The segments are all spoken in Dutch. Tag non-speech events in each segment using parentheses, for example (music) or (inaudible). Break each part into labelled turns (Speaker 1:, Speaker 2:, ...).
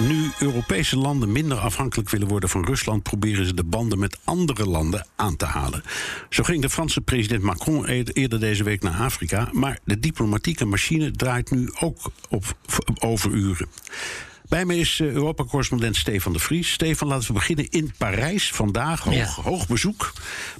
Speaker 1: Nu Europese landen minder afhankelijk willen worden van Rusland, proberen ze de banden met andere landen aan te halen. Zo ging de Franse president Macron eerder deze week naar Afrika, maar de diplomatieke machine draait nu ook op overuren. Bij me is eh, Europa-correspondent Stefan de Vries. Stefan, laten we beginnen in Parijs. Vandaag hoog, hoog bezoek.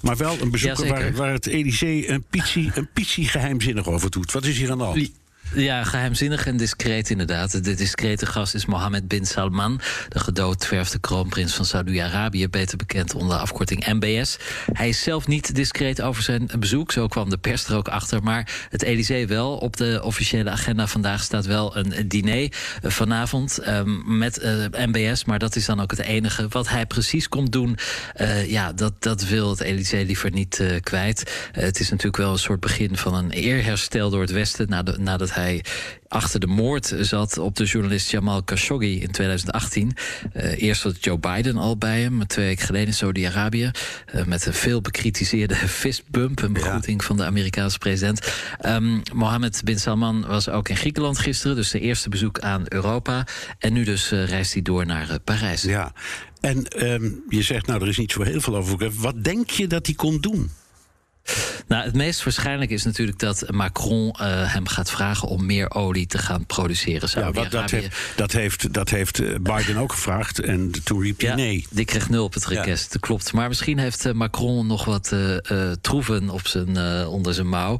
Speaker 1: Maar wel een bezoek waar, waar, het Elysée een pietsie, een geheimzinnig over doet. Wat is hier aan de hand?
Speaker 2: Ja, geheimzinnig en discreet inderdaad. De discrete gast is Mohammed bin Salman, de gedoodverfde kroonprins van Saudi-Arabië, beter bekend onder de afkorting MBS. Hij is zelf niet discreet over zijn bezoek, zo kwam de pers er ook achter, maar het Elysée wel. Op de officiële agenda vandaag staat wel een diner eh, vanavond um, met uh, MBS, maar dat is dan ook het enige. Wat hij precies komt doen, uh, ja, dat, dat wil het Elysée liever niet kwijt. het is natuurlijk wel een soort begin van een eerherstel door het Westen nadat hij hij achter de moord zat op de journalist Jamal Khashoggi in 2018. Uh, eerst was Joe Biden al bij hem, twee weken geleden in Saudi-Arabië. Uh, met een veel bekritiseerde (laughs) fistbump, een begroeting van de Amerikaanse president. Um, Mohammed bin Salman was ook in Griekenland gisteren, dus de eerste bezoek aan Europa. En nu dus uh, reist hij door naar Parijs.
Speaker 1: Ja, en um, je zegt, nou, er is niet zo heel veel over. Wat denk je dat hij kon doen?
Speaker 2: Nou, het meest waarschijnlijk is natuurlijk dat Macron uh, hem gaat vragen om meer olie te gaan produceren.
Speaker 1: Ja, wat, dat, heeft, dat, heeft, dat heeft eh, Biden ook gevraagd en toen riep hij nee.
Speaker 2: Die kreeg nul op het request, ja. klopt. Maar misschien heeft eh, Macron nog wat uh, troeven op zijn, onder zijn mouw.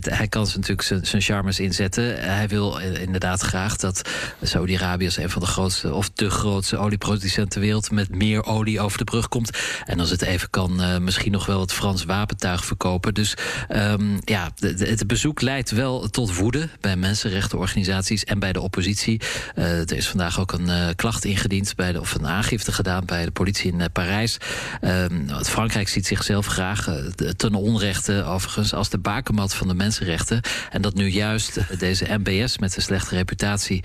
Speaker 2: hij kan natuurlijk zijn, charmes inzetten. Hij wil inderdaad graag dat Saudi-Arabië als een van de grootste of de grootste olieproducenten ter wereld met meer olie over de brug komt. En als het even kan, misschien nog wel het Frans wapen wapentuig verkopen. Dus um, ja, het bezoek leidt wel tot woede bij mensenrechtenorganisaties en bij de oppositie. Uh, er is vandaag ook een uh, klacht ingediend bij de, of een aangifte gedaan bij de politie in uh, Parijs. Um, Frankrijk ziet zichzelf graag ten onrechte, overigens, als de bakermat van de mensenrechten. En dat nu juist deze MBS met een slechte reputatie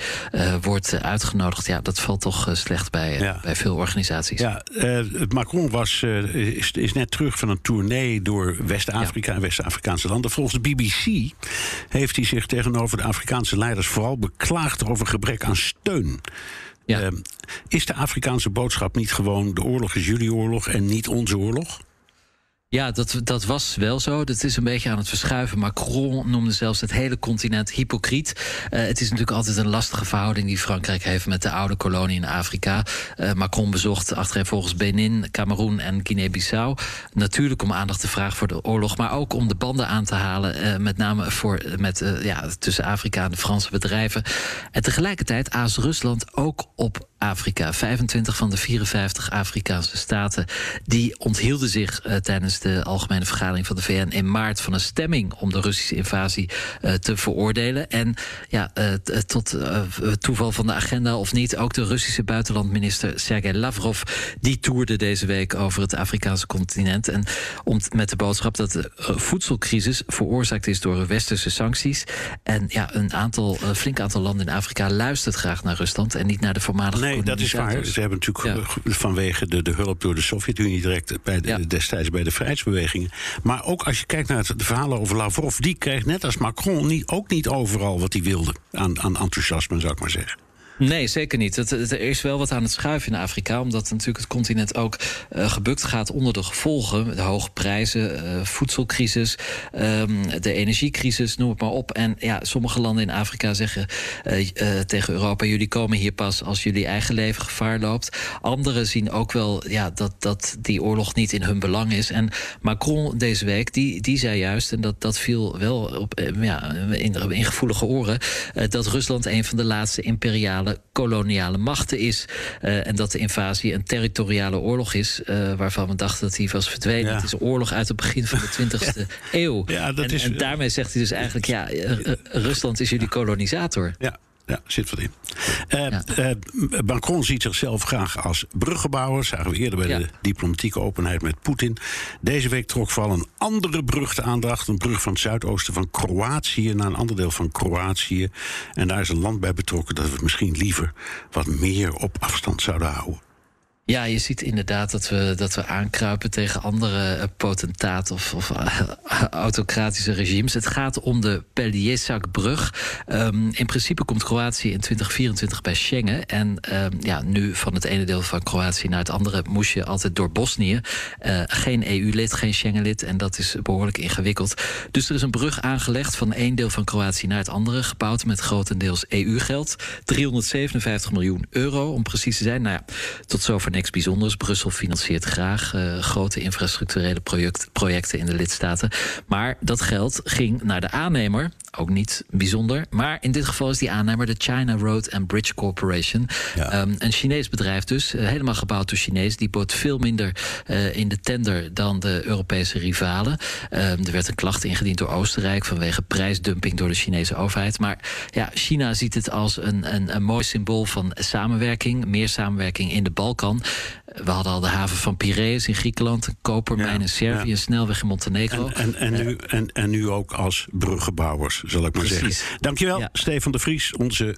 Speaker 2: wordt uitgenodigd. Ja, dat valt toch slecht bij, ja. bij veel organisaties.
Speaker 1: Ja, Macron was, is, is net terug van een tournee door West-Afrika en West-Afrikaanse landen. Volgens de BBC heeft hij zich tegenover de Afrikaanse leiders vooral beklaagd over gebrek aan steun. Ja. Uh, is de Afrikaanse boodschap niet gewoon: de oorlog is jullie oorlog en niet onze oorlog?
Speaker 2: Ja, dat, dat was wel zo. Dat is een beetje aan het verschuiven. Macron noemde zelfs het hele continent hypocriet. Uh, het is natuurlijk altijd een lastige verhouding die Frankrijk heeft met de oude kolonie in Afrika. Uh, Macron bezocht volgens Benin, Cameroen en Guinea-Bissau. Natuurlijk om aandacht te vragen voor de oorlog, maar ook om de banden aan te halen. Uh, met name voor, met, ja, tussen Afrika en de Franse bedrijven. En tegelijkertijd aast Rusland ook op Afrika. 25 van de 54 Afrikaanse staten die onthielden zich tijdens de algemene vergadering van de VN in maart van een stemming om de Russische invasie uh, te veroordelen. En ja, uh, tot toeval van de agenda of niet, ook de Russische buitenlandminister Sergei Lavrov, die toerde deze week over het Afrikaanse continent. En om met de boodschap dat de voedselcrisis veroorzaakt is door westerse sancties. En ja, een aantal, flink aantal landen in Afrika luistert graag naar Rusland en niet naar de voormalige.
Speaker 1: Dat is waar. Ze hebben natuurlijk ja. vanwege de, de hulp door de Sovjet-Unie direct bij de, ja. destijds bij de vrijheidsbewegingen. Maar ook als je kijkt naar het, de verhalen over Lavrov, die kreeg net als Macron niet, ook niet overal wat hij wilde aan, aan enthousiasme, zou ik maar zeggen.
Speaker 2: Nee, zeker niet. Er is wel wat aan het schuiven in Afrika, omdat natuurlijk het continent ook uh, gebukt gaat onder de gevolgen. De hoge prijzen, uh, voedselcrisis, um, de energiecrisis, noem het maar op. En ja, sommige landen in Afrika zeggen uh, tegen Europa: jullie komen hier pas als jullie eigen leven gevaar loopt. Anderen zien ook wel ja, dat, dat die oorlog niet in hun belang is. En Macron deze week, die, die zei juist, en dat, dat viel wel op, ja, in, in gevoelige oren, dat Rusland een van de laatste imperiale koloniale machten is. Uh, en dat de invasie een territoriale oorlog is. Uh, waarvan we dachten dat hij was verdwenen. Ja. Het is oorlog uit het begin van de (laughs) 20e eeuw. Ja, dat en, is, en daarmee zegt hij dus eigenlijk: ja, Rusland is jullie kolonisator.
Speaker 1: Ja. Ja, zit wat in. Uh, Macron ziet zichzelf graag als bruggenbouwer. Zagen we eerder bij de diplomatieke openheid met Poetin. Deze week trok vooral een andere brug de aandacht. Een brug van het zuidoosten van Kroatië naar een ander deel van Kroatië. En daar is een land bij betrokken dat we misschien liever wat meer op afstand zouden houden.
Speaker 2: Ja, je ziet inderdaad dat we, dat we aankruipen tegen andere uh, potentaat of, of uh, (laughs) autocratische regimes. Het gaat om de Peljesak-brug. Um, in principe komt Kroatië in 2024 bij Schengen. En um, ja, nu van het ene deel van Kroatië naar het andere moest je altijd door Bosnië. Uh, geen EU-lid, geen Schengen-lid. En dat is behoorlijk ingewikkeld. Dus er is een brug aangelegd van één deel van Kroatië naar het andere. Gebouwd met grotendeels EU-geld. 357 miljoen euro, om precies te zijn. Nou ja, tot zover niks bijzonders. Brussel financiert graag uh, grote infrastructurele project, projecten in de lidstaten. Maar dat geld ging naar de aannemer. Ook niet bijzonder. Maar in dit geval is die aannemer de China Road and Bridge Corporation. Ja. Um, een Chinees bedrijf dus. Uh, helemaal gebouwd door Chinees. Die bood veel minder uh, in de tender dan de Europese rivalen. Um, er werd een klacht ingediend door Oostenrijk vanwege prijsdumping door de Chinese overheid. Maar ja, China ziet het als een, een, een mooi symbool van samenwerking. Meer samenwerking in de Balkan. We hadden al de haven van Piraeus in Griekenland, een kopermijn ja, in Servië, ja. een snelweg in Montenegro.
Speaker 1: En, en, en, nu, en, en nu ook als bruggenbouwers, zal ik maar Precies. zeggen. Dankjewel. Stefan de Vries, onze